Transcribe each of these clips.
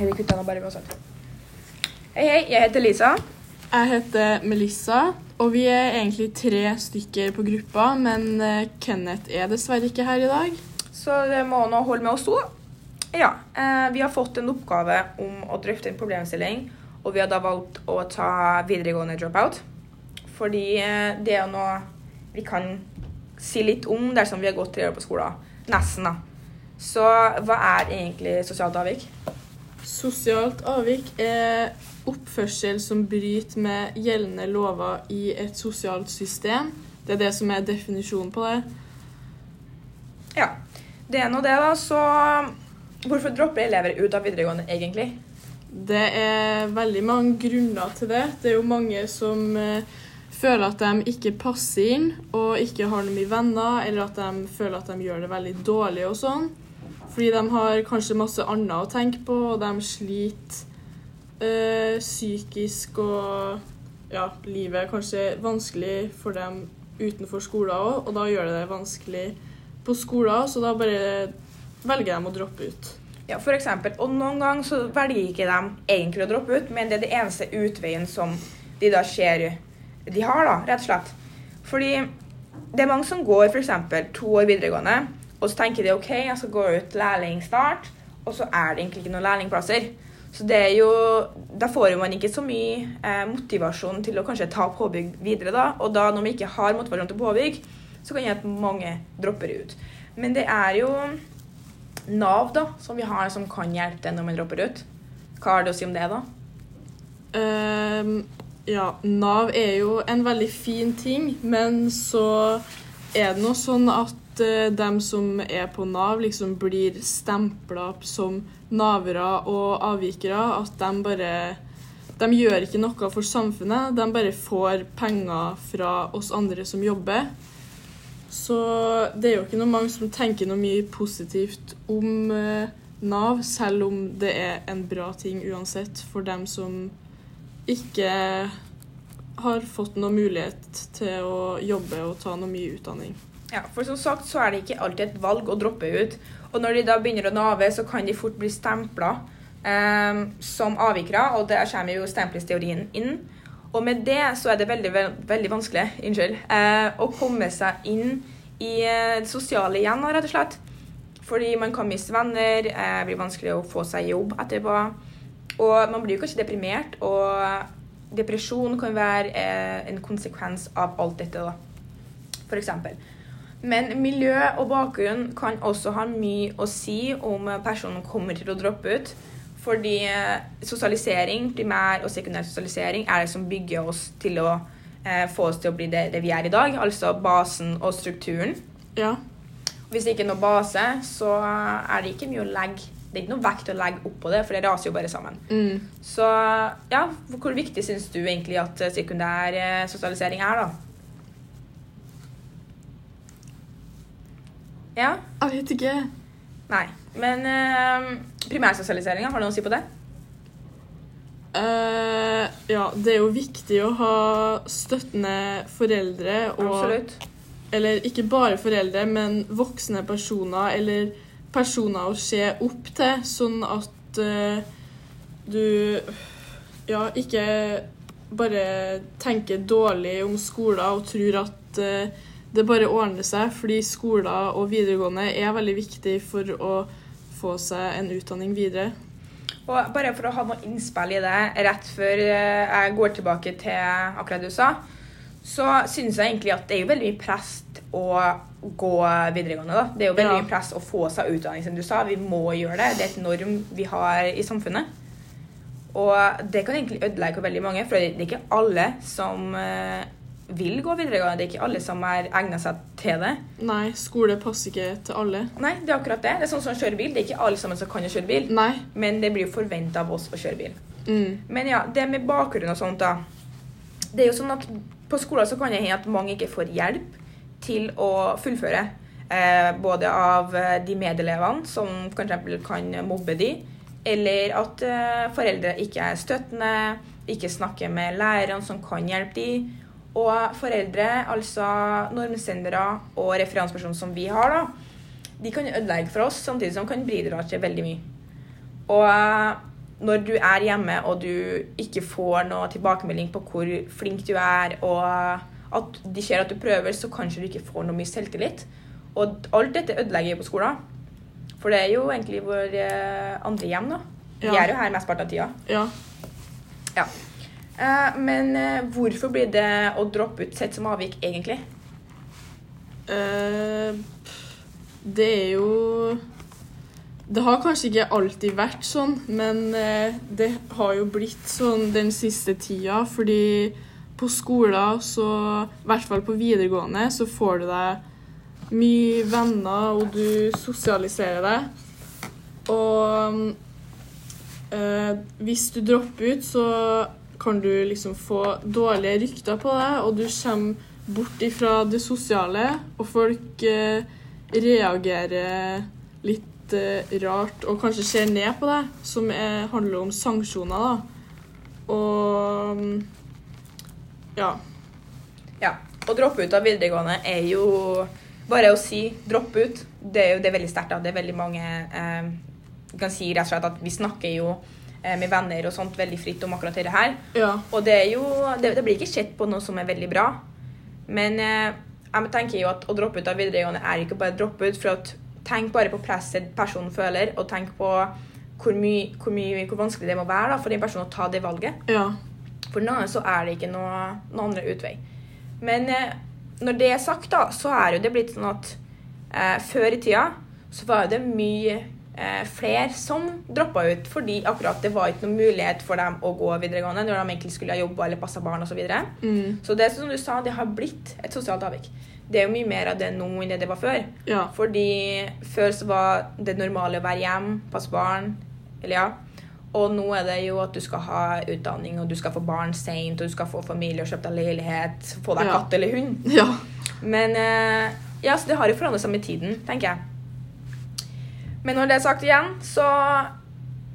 Eller kutta nå bare uansett. Hei, hei. Jeg heter Lisa. Jeg heter Melissa, og vi er egentlig tre stykker på gruppa, men eh, Kenneth er dessverre ikke her i dag. Så det må nå holde med oss to. Ja. Eh, vi har fått en oppgave om å drøfte en problemstilling, og vi har da valgt å ta videregående dropout. Fordi eh, det er noe vi kan si litt om dersom vi har gått tre år på skolen. Nesten, da. Så hva er egentlig sosialt avvik? Sosialt avvik er oppførsel som bryter med gjeldende lover i et sosialt system. Det er det som er definisjonen på det. Ja. Det er nå det, da. Så hvorfor dropper elever ut av videregående egentlig? Det er veldig mange grunner til det. Det er jo mange som eh, føler at de ikke passer inn og ikke har noe mye venner, eller at de føler at de gjør det veldig dårlig og sånn. Fordi de har kanskje masse annet å tenke på, og de sliter øh, psykisk og ja, livet er kanskje vanskelig for dem utenfor skolen òg, og da gjør det det vanskelig på skolen, så da bare velger de å droppe ut. Ja, for eksempel. Og noen ganger så velger ikke de egentlig å droppe ut, men det er det eneste utveien som de da ser de har, da, rett og slett. Fordi det er mange som går f.eks. to år videregående, og så tenker de OK, jeg skal gå ut lærling snart, og så er det egentlig ikke noen lærlingplasser. Så det er jo Da får man ikke så mye eh, motivasjon til å kanskje ta påbygg videre, da. Og da når man ikke har motivasjon til påbygg, så kan det at mange dropper ut. Men det er jo Nav da, som vi har som kan hjelpe deg når man dropper ut. Hva har du å si om det, da? Um, ja, Nav er jo en veldig fin ting, men så er det nå sånn at uh, dem som er på Nav, liksom blir stempla som navere og avvikere. At de bare De gjør ikke noe for samfunnet, de bare får penger fra oss andre som jobber. Så det er jo ikke noe mange som tenker noe mye positivt om uh, Nav, selv om det er en bra ting uansett for dem som ikke har fått noen mulighet til å jobbe og ta noe mye utdanning. Ja, for som sagt så er det ikke alltid et valg å droppe ut. Og når de da begynner å nave, så kan de fort bli stempla eh, som avvikere, og der kommer jo stemplingsteorien inn. Og med det så er det veldig, veldig, vanskelig unnskyld, eh, å komme seg inn i eh, det sosiale igjen, rett og slett. Fordi man kan miste venner, eh, det blir vanskelig å få seg jobb etterpå. Og man blir jo kanskje deprimert, og depresjon kan være eh, en konsekvens av alt dette, da. For eksempel. Men miljø og bakgrunn kan også ha mye å si om personen kommer til å droppe ut. Fordi eh, sosialisering, primær og sekundær sosialisering, er det som bygger oss til å eh, få oss til å bli det, det vi er i dag. Altså basen og strukturen. Ja. Hvis det ikke er noe base, så er det ikke mye å legge Det er ikke noe vekt å legge opp på det, for det raser jo bare sammen. Mm. Så ja, hvor viktig syns du egentlig at sekundær eh, sosialisering er, da? Ja? Jeg vet ikke. Nei. Men uh, primærsosialiseringa, har du noe å si på det? Uh, ja, det er jo viktig å ha støttende foreldre og Absolutt. Eller ikke bare foreldre, men voksne personer eller personer å se opp til, sånn at uh, du ja, ikke bare tenker dårlig om skolen og tror at eh, det bare ordner seg, fordi skoler og videregående er veldig viktig for å få seg en utdanning videre. Og bare for å ha noe innspill i det rett før eh, jeg går tilbake til akkurat du sa, så syns jeg egentlig at det er jo veldig mye press å gå videregående. da. Det er jo veldig Ja. mye press å få seg utdanning, som du sa. Vi må gjøre det. Det er et norm vi har i samfunnet. Og det kan egentlig ødelegge for veldig mange, for det er ikke alle som eh, vil gå videregående. Det er ikke alle som er egnet seg til det. Nei, skole passer ikke til alle. Nei, det er akkurat det. Det er sånn som å kjøre bil. Det er ikke alle sammen som kan å kjøre bil, Nei. men det blir jo forventa av oss å kjøre bil. Mm. Men ja, det med bakgrunn og sånt, da. Det er jo sånn at på skolen så kan det hende at mange ikke får hjelp til å fullføre. Eh, både av eh, de medelevene som f.eks. kan mobbe de, eller at eh, foreldre ikke er støttende, ikke snakker med lærerne som kan hjelpe de. Og foreldre, altså normsendere og referansepersoner som vi har, da, de kan ødelegge for oss, samtidig som de kan bidra til veldig mye. Og når du er hjemme og du ikke får noe tilbakemelding på hvor flink du er, og at de ser at du prøver, så kanskje du ikke får noe mye selvtillit. Og alt dette ødelegger på skolen. For det er jo egentlig vår eh, andre hjem, da. Vi Ja. er jo her mesteparten av tida. Ja. Ja. Eh, men eh, hvorfor blir det å droppe ut sett som avvik, egentlig? Eh, det er jo Det har kanskje ikke alltid vært sånn, men det har jo blitt sånn den siste tida, fordi på skolen, så I hvert fall på videregående, så får du deg mye venner, og du sosialiserer deg. Og eh, hvis du dropper ut, så kan du liksom få dårlige rykter på deg, og du kommer bort ifra det sosiale, og folk eh, reagerer litt eh, rart og kanskje ser ned på deg, som er, handler om sanksjoner, da. Og mm, ja. Ja. Å droppe ut av videregående er jo bare å si 'dropp ut'. Det er jo det er veldig sterkt. Det er veldig mange eh, kan si rett og slett at Vi snakker jo med venner og sånt veldig fritt om akkurat dette her. Ja. Og det er jo Det, det blir ikke sett på noe som er veldig bra. Men eh, jeg tenker jo at å droppe ut av videregående er ikke bare å droppe ut. for at Tenk bare på presset personen føler, og tenk på hvor, mye, hvor, mye, hvor vanskelig det må være da, for den personen å ta det valget. Ja. For noen så er det ikke noe, noen andre utvei. Men eh, når det er sagt, da, så er jo det blitt sånn at eh, før i tida så var det mye eh, flere som droppa ut fordi akkurat det var ikke noen mulighet for dem å gå videregående når de egentlig skulle ha jobba eller passa barn osv. Så, videre. Mm. så det som du sa, det har blitt et sosialt avvik. Det er jo mye mer av det nå enn det det var før. Ja. Fordi før så var det normale å være hjemme, passe barn, eller ja. Og nå er det jo at du skal ha utdanning, og du skal få barn seint, og du skal få familie og kjøpe deg leilighet, få deg Ja. katt eller hund. Ja. Men eh, ja, så det har jo forandret seg med tiden, tenker jeg. Men når det er sagt igjen, så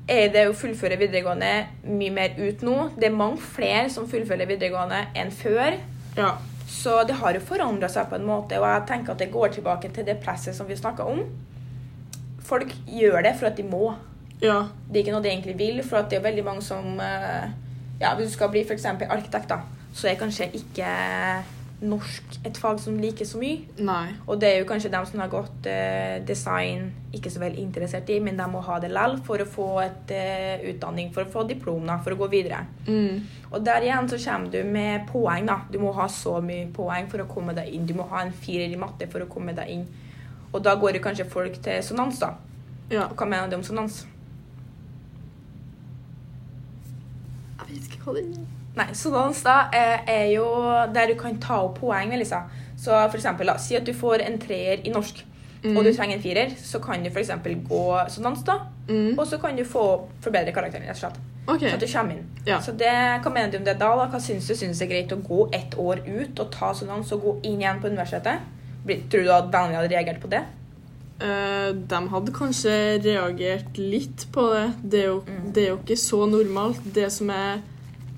er det å fullføre videregående mye mer ut nå. Det er mange flere som fullfører videregående enn før. Ja. Så det har jo forandra seg på en måte, og jeg tenker at det går tilbake til det presset som vi snakka om. Folk gjør det for at de må. Ja. Det er ikke noe de egentlig vil, for det er veldig mange som eh, Ja, hvis du skal bli f.eks. arkitekt, da, så er kanskje ikke norsk et fag som liker så mye. Nei. Og det er jo kanskje dem som har gått eh, design, ikke så veldig interessert i, men de må ha det likevel for å få et eh, utdanning, for å få diplom, da, for å gå videre. Mm. Og der igjen så kommer du med poeng, da. Du må ha så mye poeng for å komme deg inn. Du må ha en firer i matte for å komme deg inn. Og da går jo kanskje folk til sonans, da. Ja. Og hva mener du om sonans? Jeg vet ikke hva det er. Nei, sonans da eh, er jo der du kan ta opp poeng, jeg. Så for eksempel, da, si at du får en treer i norsk, Mm. og du trenger en firer, så kan du eksempel gå sonans, da. Mm. Og så kan du få forbedre karakteren, rett og slett. Okay. Så at du kommer inn. Ja. Så det, hva mener du om det da? da? Hva syns du? synes det er greit å gå ett år ut og ta sonans og gå inn igjen på universitetet? Tror du at vennene hadde reagert på det? Eh, de hadde kanskje reagert litt på det. Det er, jo, Mm. det er jo ikke så normalt. Det som er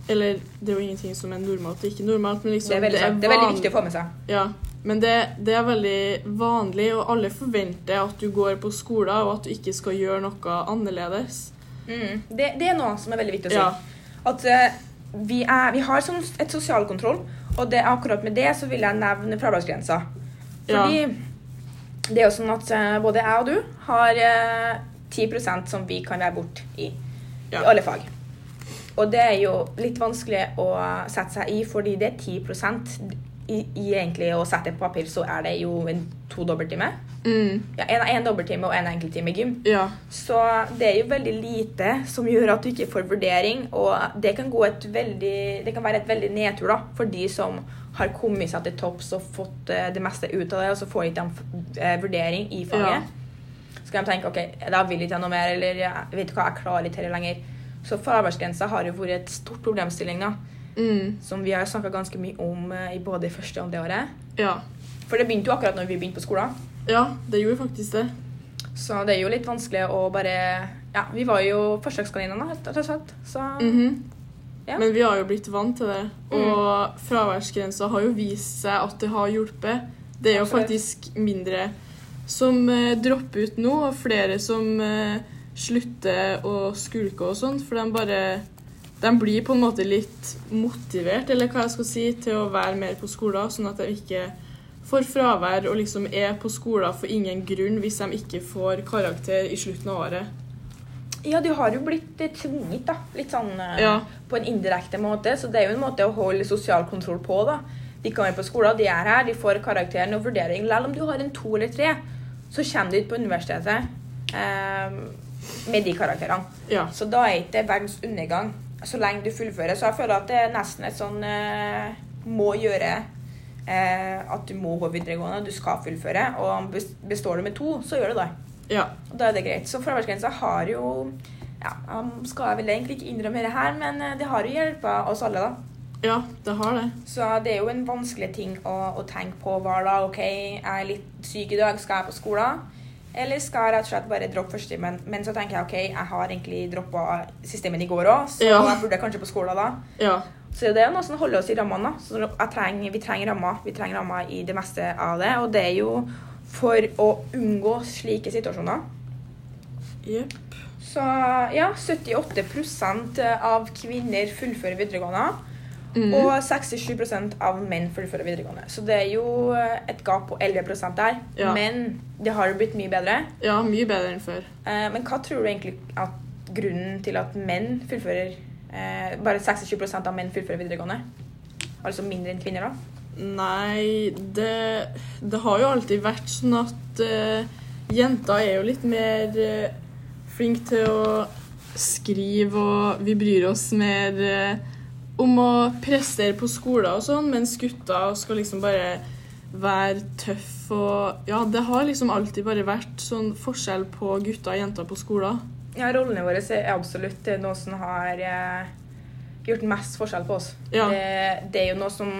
Eller det er jo ingenting som er normalt og ikke normalt, men liksom Det er veldig, sant. det er veldig viktig å få med seg. Ja, men det, det er veldig vanlig, og alle forventer at du går på skolen, og at du ikke skal gjøre noe annerledes. Mm. Det, det er noe som er veldig viktig å si. Ja. At uh, vi, er, vi har sånn et sosial kontroll, og det, akkurat med det så vil jeg nevne fraværsgrensa. Fordi det er jo sånn at eh, både jeg og du har eh, 10% som vi kan være borte i. Ja. I alle fag. Og det er jo litt vanskelig å sette seg i, fordi det er 10 i, i egentlig å sette på papir, så er det jo en to dobbelttime. Mm, Ja, en, en dobbelttime og en enkelttime gym. ja. Så det er jo veldig lite som gjør at du ikke får vurdering, og det kan, veldig, det kan være et veldig nedtur da, for de som har kommet seg til topps og fått eh, det meste ut av det, og så får ikke de eh, vurdering i faget. Så kan de tenke ok, da vil ikke jeg noe mer, eller jeg vet ikke hva, jeg klarer ikke dette lenger. Så fraværsgrensa har jo vært et stort problemstilling, da, Mm, som vi har snakka ganske mye om eh, i både første og andre året. ja. For det begynte jo akkurat når vi begynte på skolen. Ja, det gjorde faktisk det. Så det er jo litt vanskelig å bare Ja, vi var jo forsøkskaninene, rett og slett. Så Mhm. Ja. Men vi har jo blitt vant til det. Mm. Og fraværsgrensa har jo vist seg at det har hjulpet. Det er jo Absolutt. faktisk mindre som eh, dropper ut nå, og flere som eh, slutter å skulke og sånt, for de bare De blir på en måte litt motivert, eller hva jeg skal si, til å være mer på skolen, sånn at de ikke får fravær og liksom er på skolen for ingen grunn hvis de ikke får karakter i slutten av året. Ja, de har jo blitt eh, tvunget, da. Litt sånn eh, Ja. på en indirekte måte. Så det er jo en måte å holde sosial kontroll på, da. De kommer på skolen, de er her, de får karakteren og vurdering. Selv om du har en to eller tre, så kommer du ut på universitetet eh, med de karakterene. Ja. Så da er ikke det verdens undergang så lenge du fullfører. Så jeg føler at det er nesten et sånn eh, må gjøre at du må gå videregående, du skal fullføre. Og består du med to, så gjør du det. Ja. Og da er det greit. Så fraværsgrensa har jo ja, jeg skal vel egentlig ikke innrømme det her, men eh, det har jo hjulpet oss alle, da. ja, det har det. Så det er jo en vanskelig ting å, å tenke på hver dag. OK, jeg er litt syk i dag, skal jeg på skolen? Eller skal jeg rett og slett bare droppe førstetimen? Men så tenker jeg OK, jeg har egentlig droppa systemet i går òg, så Ja. jeg burde kanskje på skolen da. Ja. Så det er jo noe som holder oss i rammene. Trenger, vi trenger rammer. Vi trenger rammer i det meste av det. Og det er jo for å unngå slike situasjoner. Jepp. Så ja, 78% av kvinner fullfører videregående. Mm. Og 67 av menn fullfører videregående. Så det er jo et gap på 11 der. Ja. Men det har jo blitt mye bedre. Ja, mye bedre enn før. Eh, men hva tror du egentlig at grunnen til at menn fullfører eh, Bare 26% av menn fullfører videregående? Altså mindre enn kvinner, da? Nei, det, det har jo alltid vært sånn at eh, jenter er jo litt mer eh, flinke til å skrive, og vi bryr oss mer eh, om å prestere på skolen og sånn, mens gutter skal liksom bare være tøff og Ja, det har liksom alltid bare vært sånn forskjell på gutter og jenter på skolen. Ja, rollene våre er absolutt noe som har eh, gjort mest forskjell på oss. Ja. Det, det er jo noe som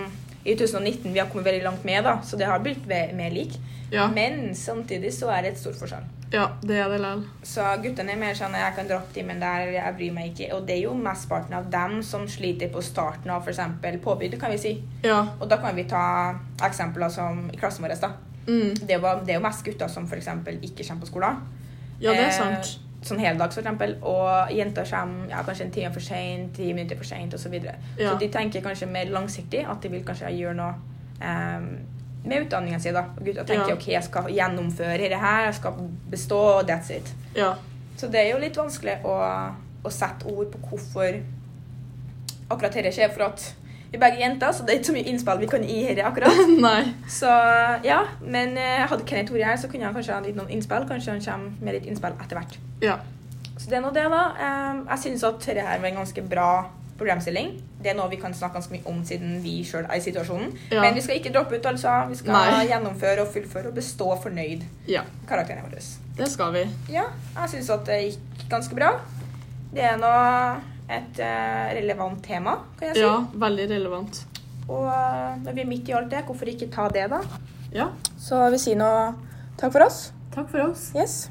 i 2019 vi har kommet veldig langt med, da, så det har blitt mer lik. Ja, Men samtidig så er det et stort forskjell. ja det er det likevel. Så guttene er mer sånn jeg kan droppe timen der, jeg bryr meg ikke. Og det er jo mesteparten av dem som sliter på starten av f.eks. påbud, kan vi si. Ja. Og da kan vi ta eksempler som i klassen vår. da. Mm. Det, var, det er jo mest gutter som f.eks. ikke kommer på skolen. Ja, det er Eh, sant. Sånn heldags, for eksempel. Og jenter kommer ja, kanskje en time for seint, ti minutter for seint osv. Så, videre. Ja. så de tenker kanskje mer langsiktig, at de vil kanskje gjøre noe um, med utdanninga si. Gutta tenker Ja. ok, jeg skal gjennomføre det her, jeg skal bestå, og that's it. Ja. Så det er jo litt vanskelig å, å sette ord på hvorfor akkurat dette skjer. For at vi er begge jenter, så det er ikke så mye innspill vi kan gi her akkurat. Nei. Så ja, men eh, hadde Kenneth vært her, så kunne han kanskje ha gitt noen innspill. Kanskje han kommer med litt innspill etter hvert. Ja. Så det er nå det, da. Eh, Jeg syns at dette her var en ganske bra programstilling. Det er noe vi kan snakke ganske mye om siden vi sjøl er i situasjonen. Ja. Men vi skal ikke droppe ut, altså. Vi skal Nei. gjennomføre og fullføre og bestå fornøyd ja. karakteren våre. Det skal vi. Ja, jeg syns at det gikk ganske bra. Det er nå et uh, relevant tema, kan jeg si. Ja, veldig relevant. Og eh, når vi er midt i alt det, hvorfor ikke ta det, da? Ja. Så vi sier nå takk for oss. Takk for oss. Yes.